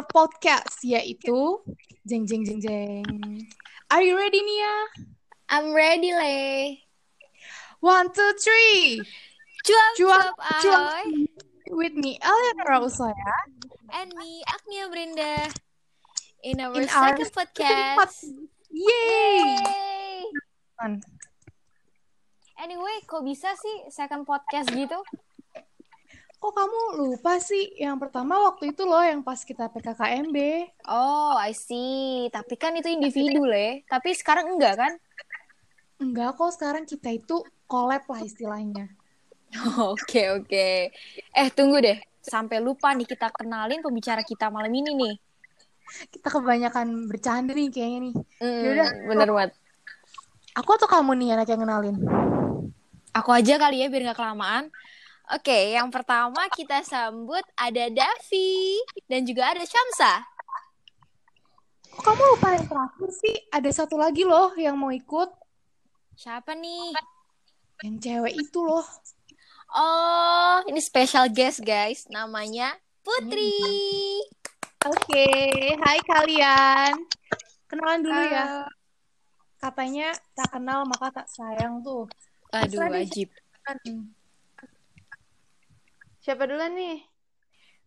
our podcast yaitu jeng jeng jeng jeng. Are you ready Nia? I'm ready, Le. One, two, three. Cuap, Cuap, cuap. With me, Eleanor Usaya. And me, Agnia Brinda. In our In our second podcast. Yay! Yay! Fun. Anyway, kok bisa sih second podcast gitu? Kok kamu lupa sih? Yang pertama waktu itu loh yang pas kita PKKMB. Oh, I see. Tapi kan itu individu, Le. Tapi sekarang enggak kan? Enggak kok, sekarang kita itu collab lah istilahnya. Oke, oke. Eh, tunggu deh. Sampai lupa nih kita kenalin pembicara kita malam ini nih. Kita kebanyakan bercanda nih kayaknya nih. Hmm, Yaudah. bener banget. Aku atau kamu nih anak yang kenalin? Aku aja kali ya biar nggak kelamaan. Oke, yang pertama kita sambut ada Davi dan juga ada Syamsa. Kok kamu lupa yang terakhir sih? Ada satu lagi loh yang mau ikut. Siapa nih? Yang cewek itu loh. Oh, ini special guest guys. Namanya Putri. Oke, hai kalian. Kenalan dulu ya. Katanya tak kenal maka tak sayang tuh. Aduh, wajib. Kan, Siapa duluan nih?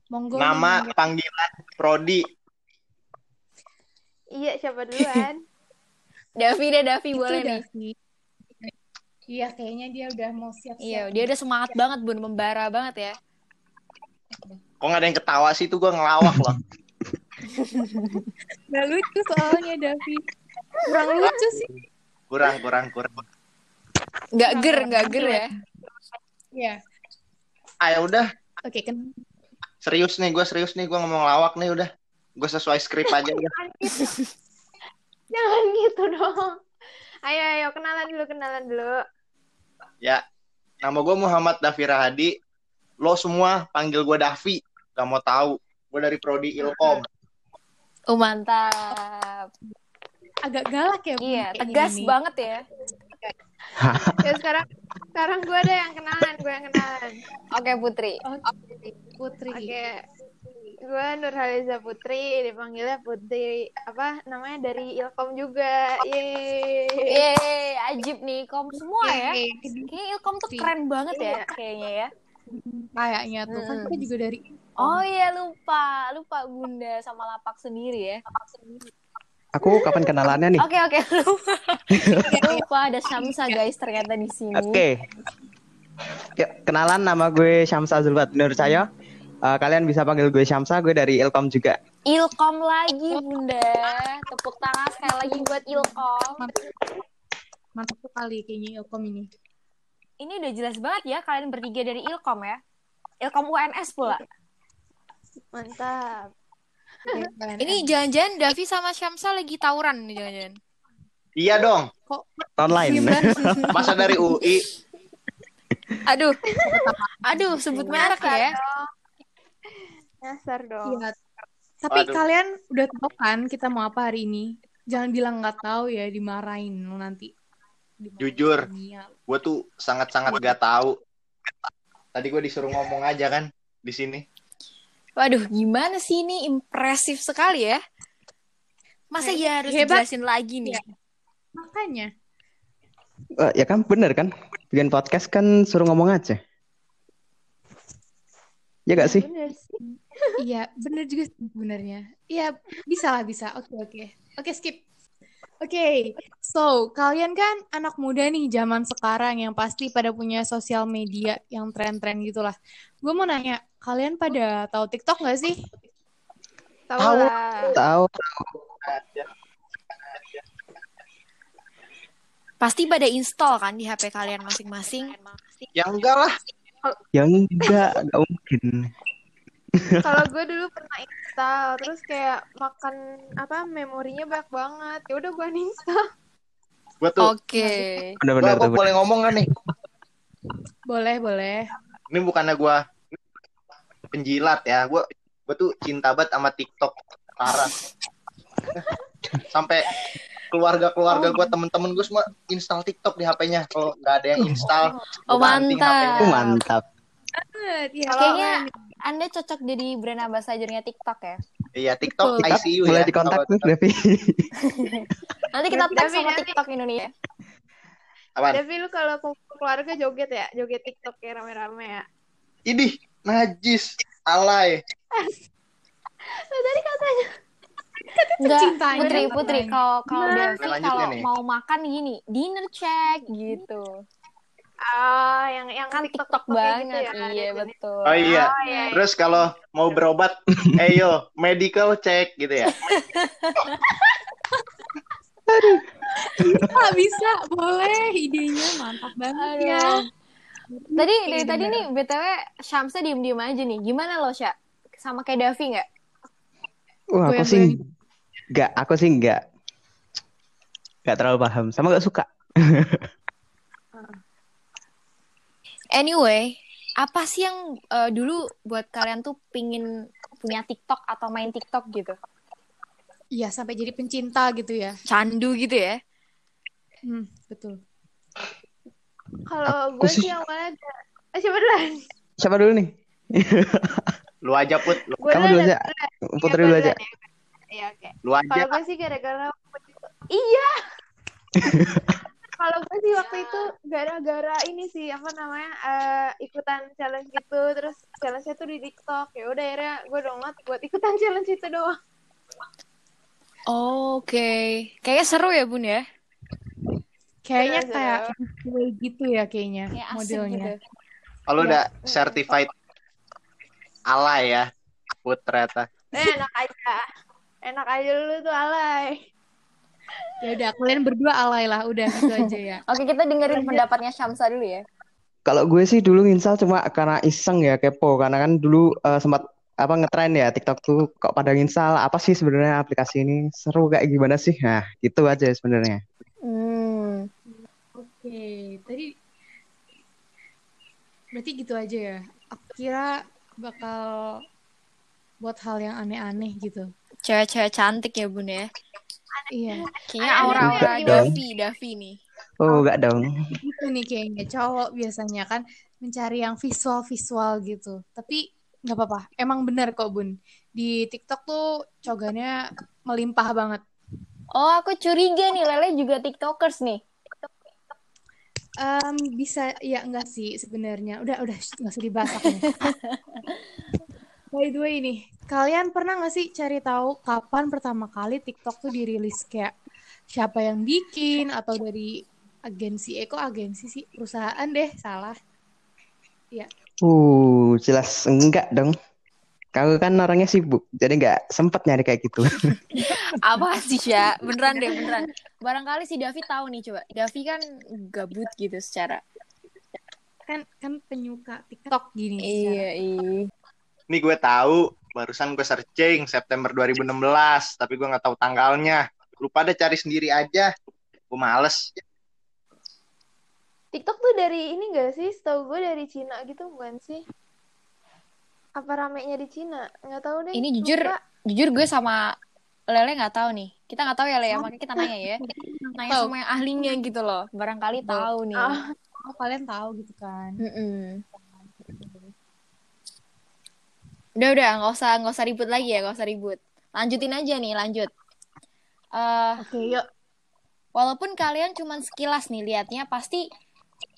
Monggo. Nama nih, panggilan Prodi. Iya, siapa duluan? Davi deh, Davi Itu boleh nih. Davi. Iya, kayaknya dia udah mau siap-siap. Iya, dia udah semangat banget, Bun. Membara banget ya. Kok nggak ada yang ketawa sih itu gue ngelawak loh. Gak lucu soalnya Davi. Kurang lucu sih. Kurang, kurang, kurang. Nggak ger, nggak ger ya. Iya. Ayo udah, Oke, kan. serius nih, gue serius nih, gue ngomong lawak nih udah. Gue sesuai skrip aja ya. Jangan gitu dong. Ayo, ayo, kenalan dulu, kenalan dulu. Ya, nama gue Muhammad Davi Rahadi. Lo semua panggil gue Davi. Gak mau tahu. Gue dari Prodi Ilkom. Oh, mantap. Agak galak ya. Bu, Iya, tegas nih. banget ya. Ya sekarang sekarang gue ada yang kenalan, gue yang kenalan. Oke, Putri. Oke, Putri. Oke. Gue Nurhaliza Putri, dipanggilnya Putri. Apa namanya dari Ilkom juga. Yeay. Yeay, ajib nih. Kom semua ya. Kayaknya Ilkom tuh keren banget ya, kayaknya ya. Kayaknya tuh. Kan Hmm. kita juga dari Oh iya lupa, lupa Bunda sama lapak sendiri ya. Aku kapan kenalannya nih? Oke oke lupa. lupa ada Syamsa guys ternyata di sini. Oke. Ya, kenalan nama gue Syamsa Zulfat. Menurut saya eh, kalian bisa panggil gue Syamsa, gue dari Ilkom juga. Ilkom lagi Bunda. Tepuk tangan sekali lagi buat Ilkom. mantap sekali kayaknya Ilkom ini. Ini udah jelas banget ya kalian bertiga dari Ilkom ya. Ilkom UNS pula. Mantap. Ini jangan-jangan Davi sama Syamsa lagi tawuran nih jangan-jangan. Iya dong. Online. Masa dari UI. Aduh. Aduh sebut merek ya. Nyasar dong. Iya. Tapi Waduh. kalian udah tahu kan kita mau apa hari ini? Jangan bilang nggak tahu ya, dimarahin lo nanti. Dimarahin Jujur. Gue tuh sangat-sangat gak tahu. Tadi gue disuruh ngomong aja kan di sini. Waduh, gimana sih ini impresif sekali ya? Masa ya harus Hebat. dijelasin lagi nih? Makanya. Eh, ya kan bener kan? Bikin podcast kan suruh ngomong aja. Ya gak sih? Bener sih. Iya, bener juga sih sebenarnya. Iya, bisa lah, bisa. Oke, oke. Oke, skip. Oke, so kalian kan anak muda nih zaman sekarang yang pasti pada punya sosial media yang tren-tren gitulah. Gue mau nanya, kalian pada tahu TikTok nggak sih? Tahu Tahu. lah. Tahu. Pasti pada install kan di HP kalian masing-masing. Ya enggak lah. Ya enggak, enggak mungkin. Kalau gue dulu pernah install, terus kayak makan apa memorinya banyak banget. Ya udah gue uninstall. Gue tuh. Oke. Bener Gue bener apa tuh. boleh ngomong kan nih? Boleh, boleh. Ini bukannya gue penjilat ya. Gue gue tuh cinta banget sama TikTok parah. Sampai keluarga-keluarga gue temen-temen gue semua install TikTok di HP-nya. Kalau nggak ada yang install, Oh, gua mantap. HP-nya. Oh, mantap. Ya. Kayaknya Anda cocok jadi brand ambassador-nya TikTok ya. Iya, TikTok Betul. ICU ya. dikontak Kalau- tuh Devi. Nanti kita tag Tapi sama nanti- TikTok Indonesia. Apaan? Devi lu kalau kumpul keluarga joget ya, joget TikTok ya rame-rame ya. Idih, najis, alay. Nah, tadi katanya Enggak, Putri. Putri. Kalau kalau Nah. Devi kalau nih. mau makan gini, dinner check gitu. Ah yang yang Kan TikTok, TikTok TikTok banget. gitu ya, iya, betul. Oh iya. Oh, iya. Terus kalau mau berobat, eh yo, medical check gitu ya. Ah, bisa, boleh. Idenya mantap banget ya. Aduh. Tadi Oke, dari tadi bener. nih BTW Syamsa diem-diem aja nih. Gimana lo, Sya? Sama kayak Davi nggak? Wah, aku sih enggak, aku sih enggak. Enggak terlalu paham, sama enggak suka. Anyway, apa sih yang eh, dulu buat kalian tuh pingin punya TikTok atau main TikTok gitu? Iya, sampai jadi pencinta gitu ya. Candu gitu ya? Hmm, betul. Kalau gue sih- sih awalnya. Eh, siapa duluan? Siapa dulu nih? Lu aja put, lu, Kamu dulu aja. Putri dulu aja. Iya, oke. lu aja. Kalau gue sih gara-gara Iya. Kalau gue sih waktu itu gara-gara ini sih apa namanya eh, ikutan challenge gitu terus challenge-nya tuh di TikTok ya udah akhirnya gue download buat ikutan challenge itu doang. Oke. Kayaknya seru ya, Bun ya? Kayaknya Seru, kayak giveaway gitu ya kayaknya Kayak modelnya. gitu. Oh, lu Iya. udah certified alay ya, put ternyata. Eh, enak aja. Enak aja lu tuh alay. Ya udah, kalian berdua alay lah, udah gitu aja ya. Oke, kita dengerin pendapatnya Syamsa dulu ya. Kalau gue sih dulu nginstal cuma karena iseng ya kepo karena kan dulu eh, sempat apa ngetren ya TikTok tuh kok pada nginstal apa sih sebenarnya aplikasi ini seru kayak gimana sih nah gitu aja sebenarnya Hmm. Oke, tadi berarti gitu aja ya. Aku kira bakal buat hal yang aneh-aneh gitu. Cewek-cewek cantik ya, Bun ya? Iya, Kayaknya aura-aura. Davi, Davi nih. oh enggak dong gitu nih kayaknya cowok biasanya kan mencari yang visual-visual gitu. Tapi nggak apa-apa, emang benar kok Bun. Di TikTok tuh cogannya melimpah banget. Oh, aku curiga nih, Lele juga TikTokers nih. Em, bisa ya enggak sih sebenarnya. Udah udah nggak usah dibahas aku. By the way nih, kalian pernah nggak sih cari tahu kapan pertama kali TikTok tuh dirilis kayak siapa yang bikin atau dari agensi? Eh kok agensi sih? Perusahaan deh, salah. uh jelas enggak dong Kamu kan orangnya sibuk, jadi nggak sempet nyari kayak gitu. Apa sih, Sya? Beneran deh, beneran. Barangkali si Davi tahu nih, coba. Davi kan gabut gitu secara. Kan kan penyuka TikTok gini. Iya, iya. Nih gue tahu, barusan gue searching September 2016, tapi gue nggak tahu tanggalnya. Lu pada cari sendiri aja. Gue males. TikTok tuh dari ini gak sih? Setahu gue dari Cina gitu bukan sih? Apa ramenya di Cina? Nggak tahu deh. Ini jujur, lupa. jujur gue sama Lele nggak tahu nih. Kita nggak tahu ya, Le. ya. Makanya kita nanya ya. Nanya Tahu. sama yang ahlinya gitu loh. Barangkali tahu nih. Ah, Oh, kalian tahu gitu kan. Mm-mm. Udah udah nggak usah nggak usah ribut lagi ya nggak usah ribut. Lanjutin aja nih lanjut. Eh Oke, yuk. walaupun kalian cuman sekilas nih liatnya pasti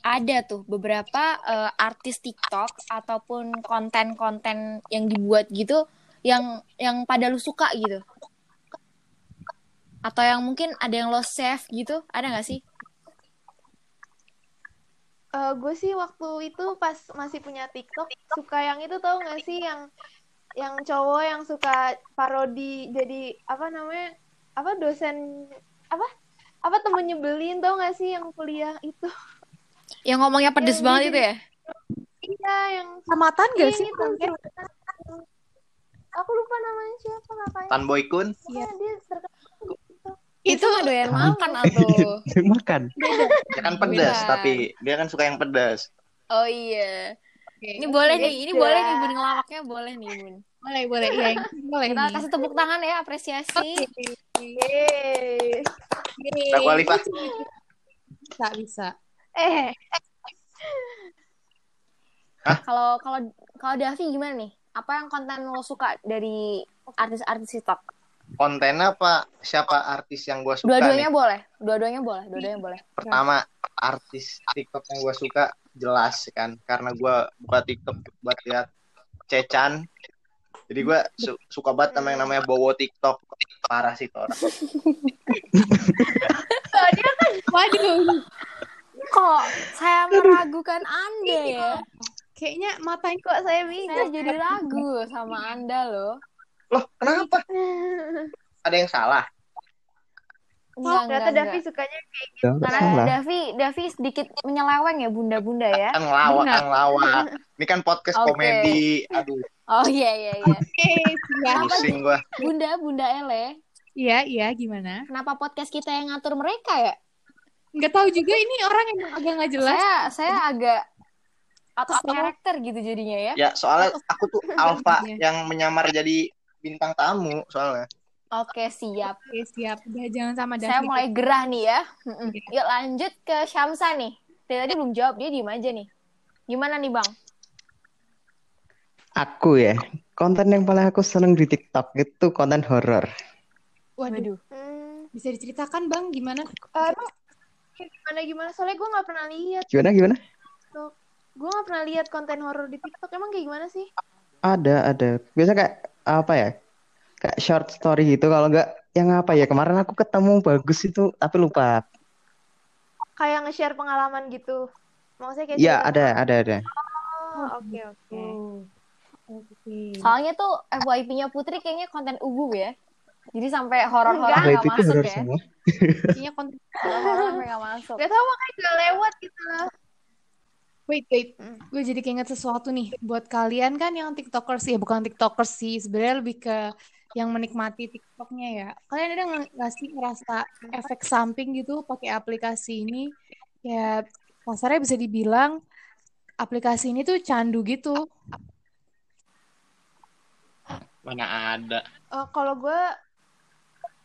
ada tuh beberapa eh, artis TikTok ataupun konten-konten yang dibuat gitu yang yang pada lu suka gitu. Atau yang mungkin ada yang lo save gitu, ada nggak sih? Eh, gue sih waktu itu pas masih punya TikTok suka yang itu tau gak sih? Yang yang cowok yang suka parodi jadi apa namanya apa dosen apa? Apa temen nyebelin tau gak sih yang kuliah itu? Yang ngomongnya pedes Yang banget dia itu ya? iya yang Samatan gak Iya, sih? itu aku lupa namanya siapa kakaknya. Tan Boy Kun, Pokoknya dia terkenal Itu mah doyan makan atuh. Makan. dia kan pedas, tapi dia kan suka yang pedas. Oh iya. Oke. Ini boleh nih, ini boleh nih bun ngelawaknya boleh nih bun. Boleh, boleh. Iya, boleh Kita kasih tepuk tangan ya apresiasi. Yeay. Kita kualifah. Bisa, bisa. eh Kalau kalau kalau Davi gimana nih? apa yang konten lo suka dari artis-artis TikTok? Konten apa? Siapa artis yang gue suka Dua-duanya boleh, dua-duanya boleh, dua-duanya boleh. Pertama, artis TikTok yang gue suka jelas kan, karena gue buka TikTok buat lihat Cecan. Jadi gue su- suka banget sama yang namanya Bowo TikTok. Parah sih tuh orang. Waduh, Kok saya meragukan Anda ya? kayaknya matanya Kok saya Saya bingung? jadi ragu sama Anda loh. Loh, kenapa? Ada yang salah? Enggak, Ternyata enggak, Davi enggak. sukanya kayak gitu. Ya, Karena salah. Davi, Davi sedikit menyeleweng ya bunda-bunda ya. Kan kan ngelawak. Ini kan podcast Oke. komedi. Aduh, Oh iya iya iya. Oke, siap. pusing gue. Bunda, Bunda Ele, Iya, iya, gimana? kenapa podcast kita yang ngatur mereka ya? Nggak tahu juga ini orang yang agak nggak jelas. Saya saya agak Kesel. character gitu jadinya ya. Ya, soalnya aku tuh alfa yang menyamar jadi bintang tamu soalnya. Oke, siap. Oke, siap. Udah jangan sama Saya David. mulai gerah nih ya. Mm-mm. Yuk lanjut ke Syamsa nih. Dari tadi belum jawab, dia diem aja nih. Gimana nih, Bang? Aku ya, konten yang paling aku seneng di TikTok itu konten horor. Waduh, Hmm, bisa diceritakan Bang gimana? eh, emang gimana gimana? Soalnya gue nggak pernah lihat. Gimana gimana? Gue nggak pernah lihat konten horor di TikTok. Emang kayak gimana sih? Ada, ada. Biasa kayak apa ya? Kayak short story gitu. Kalau nggak yang apa ya? Kemarin aku ketemu bagus itu, tapi lupa. Kayak nge-share pengalaman gitu. Maksudnya kayak Ya ada, ada, ada. Oh, oke oke. Oke. Soalnya tuh FYP-nya Putri kayaknya konten ubu ya. Jadi sampai horor-horor Enggak. nggak masuk ya. semua. Kayaknya konten Horor-horor nggak masuk. Gak tau makanya gak lewat gitu lah. Wait, wait. Hmm. Gue jadi keinget sesuatu nih. Buat kalian kan yang TikTokers, ya bukan TikTokers sih. Sebenarnya lebih ke yang menikmati TikToknya ya. Kalian ada nggak sih ngerasa efek samping gitu pakai aplikasi ini? Ya, kasarnya bisa dibilang aplikasi ini tuh candu gitu. Mana ada. Eh, kalau gue,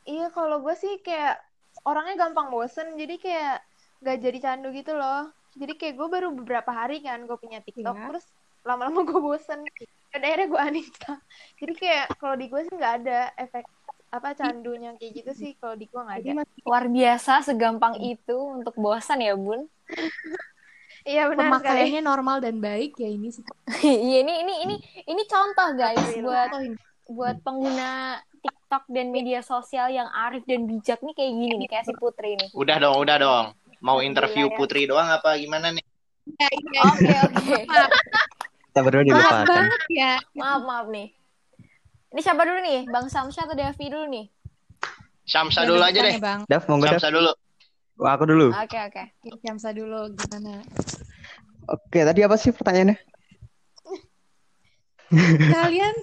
iya kalau gue sih kayak orangnya gampang bosen. Jadi kayak gak jadi candu gitu loh. Jadi kayak gue baru beberapa hari kan gue punya TikTok. Iya. Terus lama-lama gue bosen. Dan akhirnya gue uninstall. Jadi kayak kalau di gue sih nggak ada efek apa candunya kayak gitu sih kalau di gue nggak ada. Luar biasa segampang itu untuk bosan ya, Bun. Iya benar sekali. pemakaiannya normal dan baik ya ini sih. Iya, ini ini ini ini contoh guys buat buat pengguna TikTok dan media sosial yang arif dan bijak nih kayak gini nih kayak si Putri nih. Udah dong, udah dong. Mau interview Alhamdulillah ya. Putri doang apa gimana nih? Ya, iya. Oke oke. Kita berdua Maaf dilupakan. banget ya. Maaf maaf nih. Ini siapa dulu nih? Bang Samsha atau Devi dulu nih? Syamsa Ya, dulu aja deh. ya, Bang. Dav, monggo. Syamsa dulu. Wah, aku dulu. Oke oke. Syamsa dulu gimana? Oke, tadi apa sih pertanyaannya? Kalian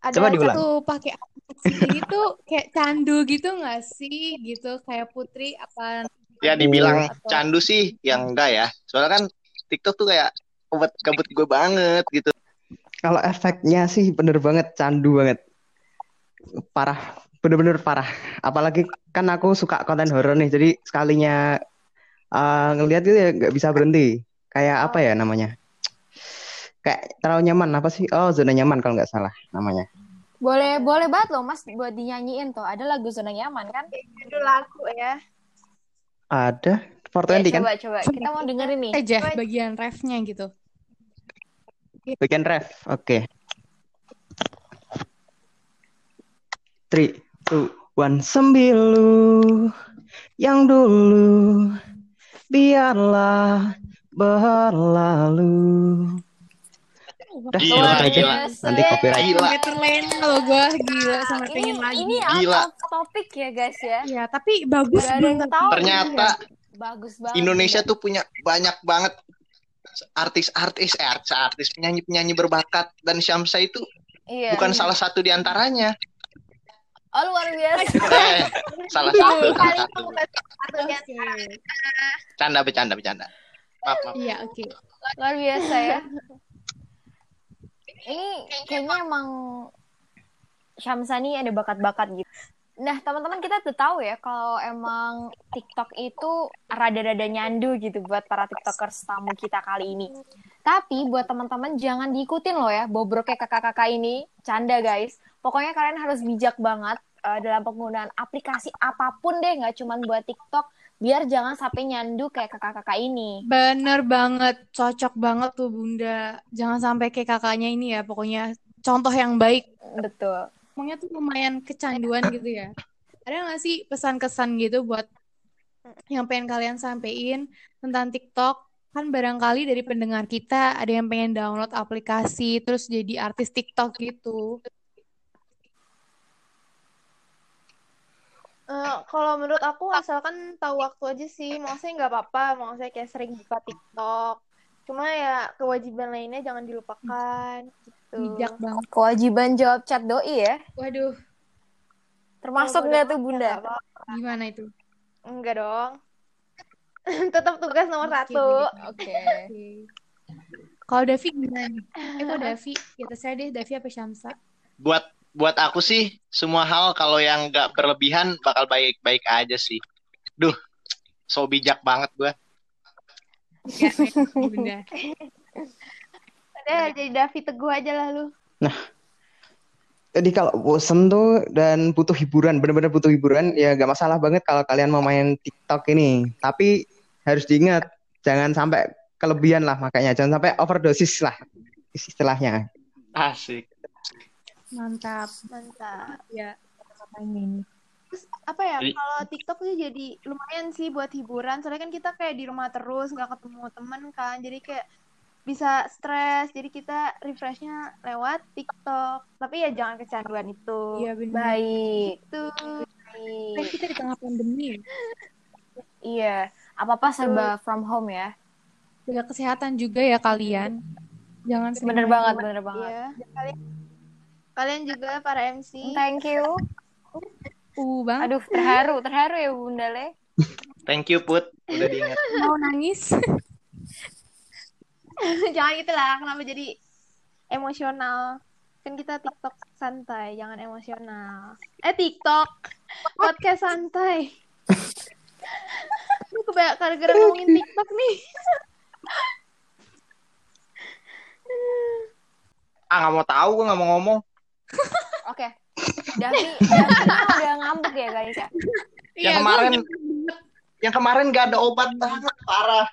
Ada Coba diulang. tuh pakai aplikasi ini tuh kayak candu gitu nggak sih? Gitu kayak Putri apa? Ya dibilang Atau- candu sih, yang enggak ya. Soalnya kan TikTok tuh kayak obat gabut gue banget gitu. Kalau efeknya sih bener banget, candu banget. Parah, bener-bener parah. Apalagi kan aku suka konten horor nih, jadi sekalinya uh, ngelihat itu ya nggak bisa berhenti. Kayak apa ya namanya? Kayak terlalu nyaman apa sih? Oh, zona nyaman kalau nggak salah namanya. Boleh boleh banget loh Mas buat dinyanyiin tuh. Ada lagu zona nyaman kan? judul lagu ya. Ada Ya, 420 kan? coba coba kita mau dengerin nih. aja bagian refnya gitu. Bagian ref. Oke. Three, two, one. Sembilu yang dulu biarlah berlalu. Udah, Gila, gila. Nanti copyright. Gila. Terlena loh gue gila sampai Ini pengen lagi. ini Gila. topic ya guys ya. Ya tapi bagus tahu. Ternyata Bagus banget. Indonesia tuh punya banyak banget artis-artis, eh artis-artis, penyanyi-penyanyi berbakat dan Syamsa itu Iya. bukan salah satu di antaranya. Oh luar biasa. Eh, salah satu, salah satu. Canda, bercanda, bercanda. Maaf, maaf. Iya oke. luar biasa ya. Ini kayaknya emang Syamsani ada bakat-bakat gitu. Nah, teman-teman kita tuh tahu ya kalau emang TikTok itu rada-rada nyandu gitu buat para TikTokers tamu kita kali ini. Tapi buat teman-teman jangan diikutin loh ya bobroknya kakak-kakak ini. Canda guys. Pokoknya kalian harus bijak banget eh, dalam penggunaan aplikasi apa pun deh, nggak cuma buat TikTok. Biar jangan sampai nyandu kayak kakak-kakak ini. Bener banget, cocok banget tuh Bunda. Jangan sampai kayak kakaknya ini ya, pokoknya contoh yang baik. Betul. Pokoknya tuh lumayan kecanduan gitu ya. Ada nggak sih pesan-kesan gitu buat yang pengen kalian sampein tentang TikTok? Kan barangkali dari pendengar kita ada yang pengen download aplikasi terus jadi artis TikTok gitu. Eh, kalau menurut aku asalkan tahu waktu aja sih, maksudnya nggak apa-apa, maksudnya kayak sering buka TikTok. Cuma ya kewajiban lainnya jangan dilupakan gitu. Bijak banget. Kewajiban jawab chat doi ya. Waduh, Termasuk Kalau nggak tuh bunda? ya nggak apa-apa. gimana itu? Enggak dong. Tetap tugas nomor Oke, satu. Oke. Oke. Kalau Davi gimana? Eh kok Davi? Ya terserah deh, Davi apa Syamsa? Buat buat aku sih semua hal kalau yang nggak berlebihan bakal baik-baik aja sih. Duh, so bijak banget gua. Ya, Bunda. Udah jadi Davi teguh aja lah lu. Jadi kalau bosen tuh dan butuh hiburan, bener-bener butuh hiburan, ya gak masalah banget kalau kalian mau main TikTok ini. Tapi harus diingat, jangan sampai kelebihan lah makanya, jangan sampai overdosis lah istilahnya. Asik. Mantap. Mantap. Ya, ini. Terus apa ya? Kalau TikTok tuh jadi lumayan sih buat hiburan. Soalnya kan kita kayak di rumah terus, nggak ketemu temen kan. Jadi kayak bisa stres. Jadi kita refreshnya lewat TikTok. Tapi ya jangan kecanduan itu. Iya benar. Baik. Itu. Kan kita di tengah pandemi ya. Iya. Apa-apa serba from home ya. Jaga kesehatan juga ya kalian. Jangan Bener banget, bener banget. Iya. Kalian, kalian juga para MC. Thank you. Uh, bang. Aduh, terharu, terharu ya Bunda Le. Thank you Put, udah diingat. Mau nangis? jangan gitu lah. Kenapa jadi emosional? Kan kita TikTok santai, jangan emosional. Eh TikTok podcast santai. Lu kebanyakan gara-gara ngomongin TikTok nih. Ah nggak mau tahu, gue nggak mau ngomong. Oke. Davi, Davi udah ngambek ya guys ya. Iya, Yang kemarin, yang kemarin gak ada obat banget parah.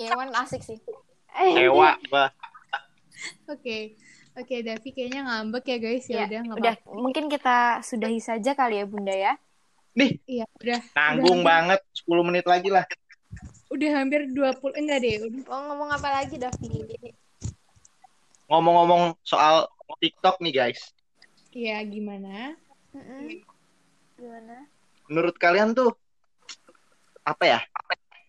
Iya asik sih. Eh, Hewa, gua. Oke. Oke, Davi kayaknya ngambek ya guys. Ya, Ya, udah Udah, mungkin kita sudahi saja kali ya Bunda ya. Nih, Iya, udah. nanggung banget. 10 menit lagi lah. Udah hampir 20 enggak deh, udah. mau ngomong apa lagi Davi? Ngomong-ngomong soal TikTok nih guys. Iya, gimana? Mm-mm. Gimana? Menurut kalian tuh apa ya?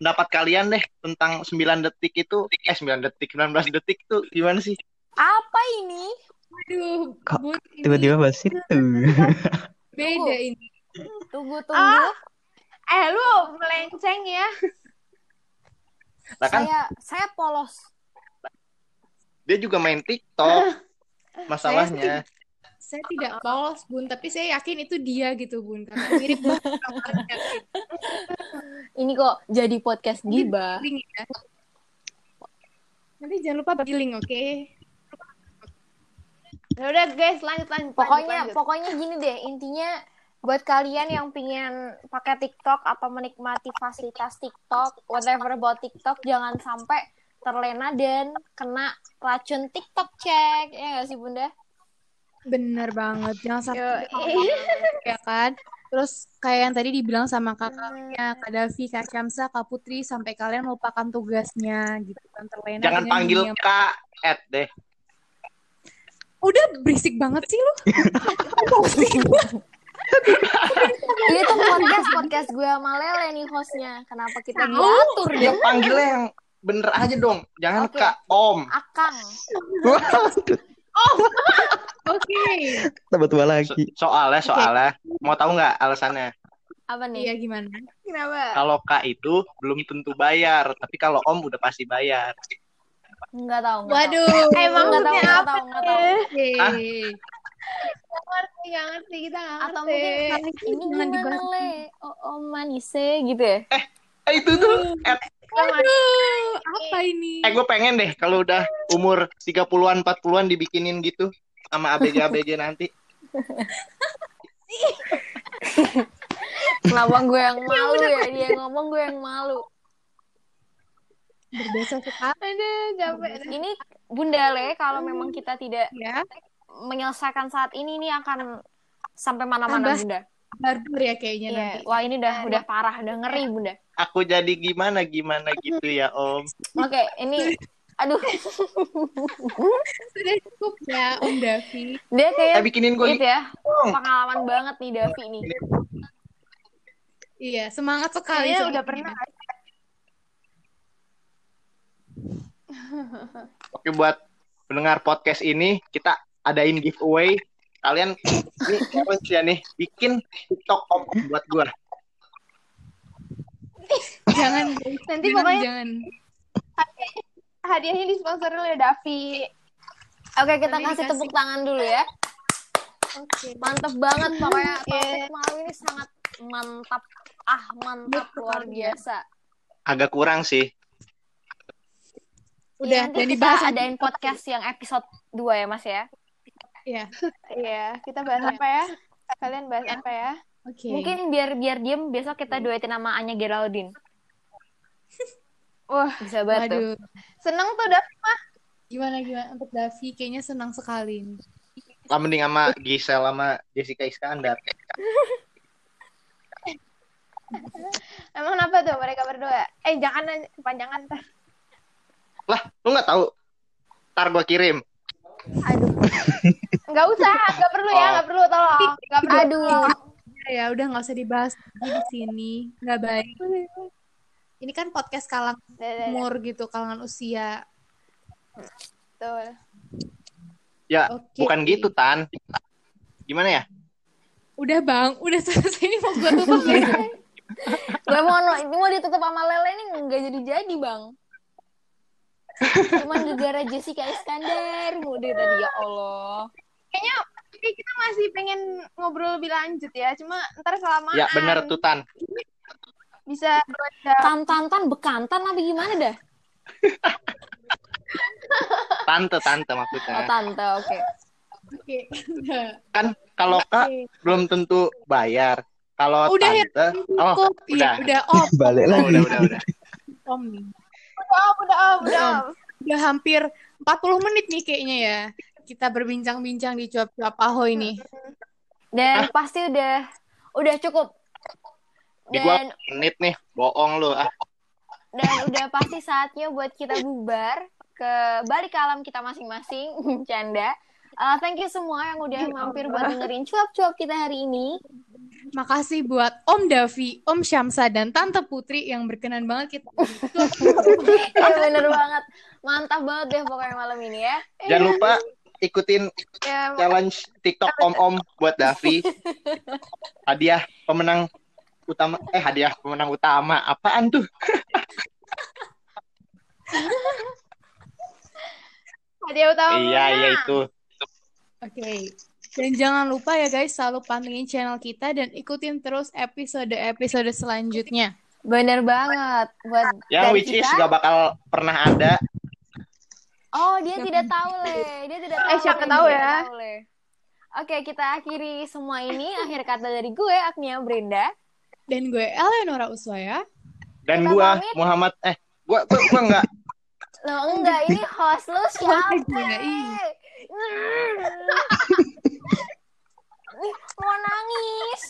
Pendapat kalian deh tentang 9 detik itu eh 9 detik 19 detik tuh gimana sih? Apa ini? Aduh, Kok Tiba-tiba bahas itu. beda ini. Tunggu, tunggu. Ah, Eh lu melenceng ya. Nah kan Saya saya polos. dia juga main TikTok. Masalahnya. Saya tidak polos, Bun, tapi saya yakin itu dia gitu, Bun. Karena mirip banget. Ini kok jadi podcast giba. Ya. Nanti jangan lupa giling, oke? Ya udah guys, lanjut lanjut. Pokoknya lanjut, lanjut. pokoknya gini deh, intinya buat kalian yang pingin pakai TikTok atau menikmati fasilitas TikTok, whatever about TikTok, jangan sampai terlena dan kena racun TikTok cek. Ya nggak sih Bunda? Bener banget. Jangan sampai ya kan? Terus kayak yang tadi dibilang sama kakaknya, Kak Davi, Kak Syamsa, Kak Putri, sampai kalian melupakan tugasnya gitu kan terlena Jangan dengan panggil dunia- Kak Ed deh. Udah berisik banget sih lu. Ini tuh podcast podcast gue sama Lele nih hostnya. Kenapa kita diatur Ya panggilnya yang bener aja dong. Jangan Oke. Kak Om. Akang. Waduh, Oke. tambah tua So- lagi. soalnya soalnya mau tahu nggak alasannya? Apa nih? Iya gimana? Kenapa? Kalau Kak itu belum tentu bayar, tapi kalau Om udah pasti bayar. Enggak tahu. nggak tahu. Waduh. Emang Nggak tahu, nggak apa? tahu, nggak tahu. Oke. Hah? Gak ngerti, gak ngerti. Kita gak ngerti. Atau mungkin ini Jangan gimana dibahas. Le? Oh, oh manise gitu ya? Eh itu tuh Ed Aduh, apa ini? Eh gue pengen deh kalau udah umur 30-an 40-an dibikinin gitu sama ABG-ABG nanti. Kenapa gue yang malu ya? Dia ngomong gue yang malu. Berdosa sekali Aduh, capek. Ini Bunda Le, kalau memang kita tidak ya. menyelesaikan saat ini, ini akan sampai mana-mana Bunda. Barbar ya kayaknya Iya. nanti. Wah ini udah udah parah, udah ngeri Bunda. Aku jadi gimana gimana gitu ya Om. Oke, ini aduh Sudah cukup ya Om Davi. dia kayak Eh bikinin gue gitu ya pengalaman banget nih Davi nih. Iya, semangat sekali. Sepertinya. udah pernah. Oke buat pendengar podcast ini kita adain giveaway. Kalian ini challenge ya nih bikin TikTok om buat gue. Jangan. Nanti jangan, pokoknya jangan. hadiahnya disponsori oleh Davi. Oke, kita Nanti kasih dikasih. tepuk tangan dulu ya. Oke. Mantep banget pokoknya topik malam ini sangat mantap. Ah, mantap Betul. luar biasa. Agak kurang sih. Udah, Nanti dan kita dibahas adain podcast yang episode 2 ya, Mas ya. Iya. Iya, kita bahas apa ya? Kalian bahas apa ya? Oke. Mungkin biar biar diem besok kita duetin nama Anya Geraldine. Wah, Bisa banget tuh. Seneng tuh Davi mah. Gimana gimana untuk Davi kayaknya senang sekali. nih. Lah mending sama Gisel sama Jessica Iskandar. Emang kenapa tuh mereka berdua? Eh, jangan nanya, kepanjangan ntar. Lah, lu nggak tahu? Ntar gue kirim. Aduh. Nggak usah, nggak perlu ya, Oh. nggak perlu tolong. Nggak perlu. Aduh. Ya udah nggak usah dibahas di sini. Nggak baik. Ini kan podcast kalangan Dah, dah, dah. umur gitu, kalangan usia. Betul. Ya, Oke. bukan gitu Tan. Gimana ya? Udah bang, udah selesai ini mau gue tutup ya. Gue mau ini mau ditutup sama Lele ini nggak jadi-jadi, Bang. Cuman gara Jessica Iskandar mode tadi ya Allah. Kayaknya tapi kita masih pengen ngobrol lebih lanjut ya. Cuma ntar kelamaan. Ya bener tuh Tan. Bisa dua jam. Tantan-tan bekantan apa gimana dah? Tante, tante Oh, maksudnya. tante, oke. Oke. Kan kalau Kak belum tentu bayar. Kalau Udah ya, tante, oh, Cukup. Iya, udah. udah. Oh, Balik oh, lagi. udah, udah, udah. Om nih. Udah, om, udah, udah. hampir 40 menit nih kayaknya ya. Kita berbincang-bincang di cuap-cuap ahoy nih. Dan pasti udah udah cukup. Di gua Dan menit nih, bohong lu. Ah, dan udah pasti saatnya buat kita bubar ke balik ke alam kita masing-masing, canda. Uh, thank you semua yang udah mampir buat dengerin cuap-cuap kita hari ini. Makasih buat Om Davi, Om Syamsa, dan Tante Putri yang berkenan banget kita. Ya bener banget. Mantap banget deh pokoknya malam ini ya. jangan lupa ikutin Ya, challenge TikTok om-om buat Davi. Hadiah pemenang utama eh hadiah pemenang utama apaan tuh? hadiah utama. Iya, iya itu. Oke. Dan jangan lupa ya guys, selalu pantengin channel kita dan ikutin terus episode-episode selanjutnya. Bener banget. Buat Yang dari which is kita- gak bakal pernah ada. Oh, dia tidak tahu, Le. Dia tidak tahu. Eh, siapa tahu ya. tahu. Oke, kita akhiri semua ini. Akhir kata dari gue, Agnia Brenda. Dan gue Eleonora Uswaya. Dan Kita gua pamit. Muhammad eh gua gua, gua enggak Loh, enggak. Ini host lu siapa? Iya. Ih, Mau nangis.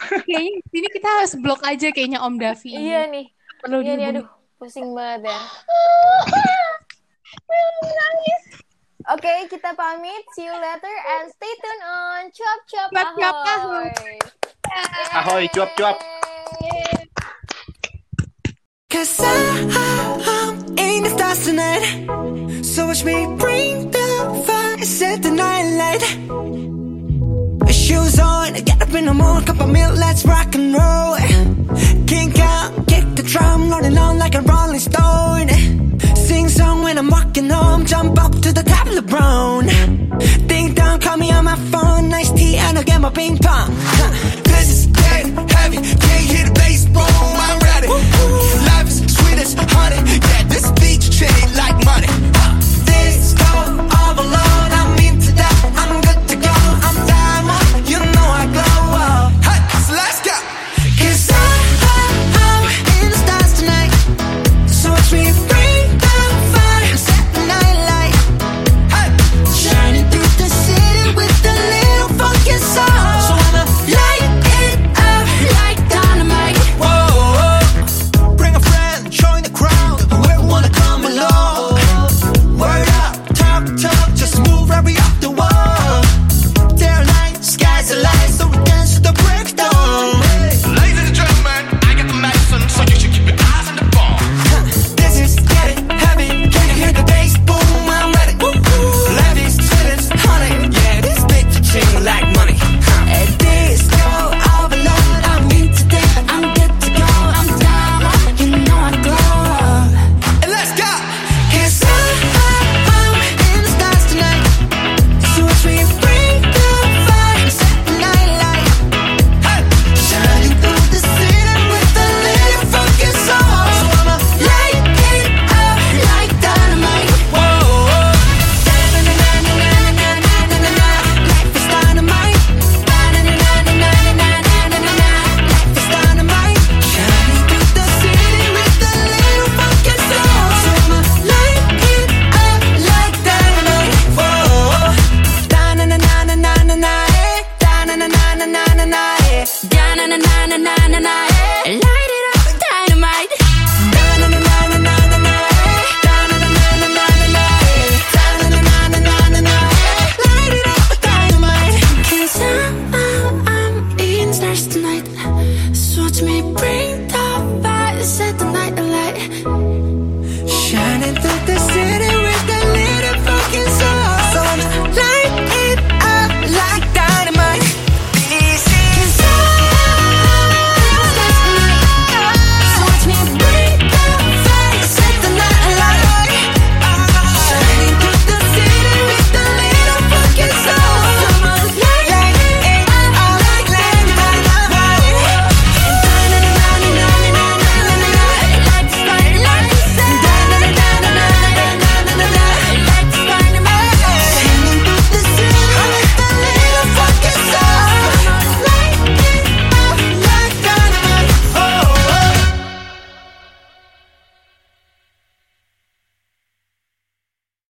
Kayaknya sini kita harus blok aja kayaknya Om Davi. Iya nih. Perlu Iya nih, aduh. Pusing banget ya. Oke, kita pamit. See you later and stay tuned on Cuap Cuap Cuap Cuap Ahoy. Ahoy, cuap, cuap. Cause I, I'm in the stars tonight So watch me bring the fire, set the night light shoes on, get up in the morning, cup of milk, let's rock and roll. Kink out, kick the drum, rolling on like a rolling stone. Sing song when I'm walking home, jump up to the top of the brown. Ding dong, call me on my phone, nice tea, and I'll get my ping pong. Huh. This is dead heavy, can't hear the bass, boom, I'm ready. Life is sweet as honey, yeah, this beach treated like money. Huh. This go. So watch me bring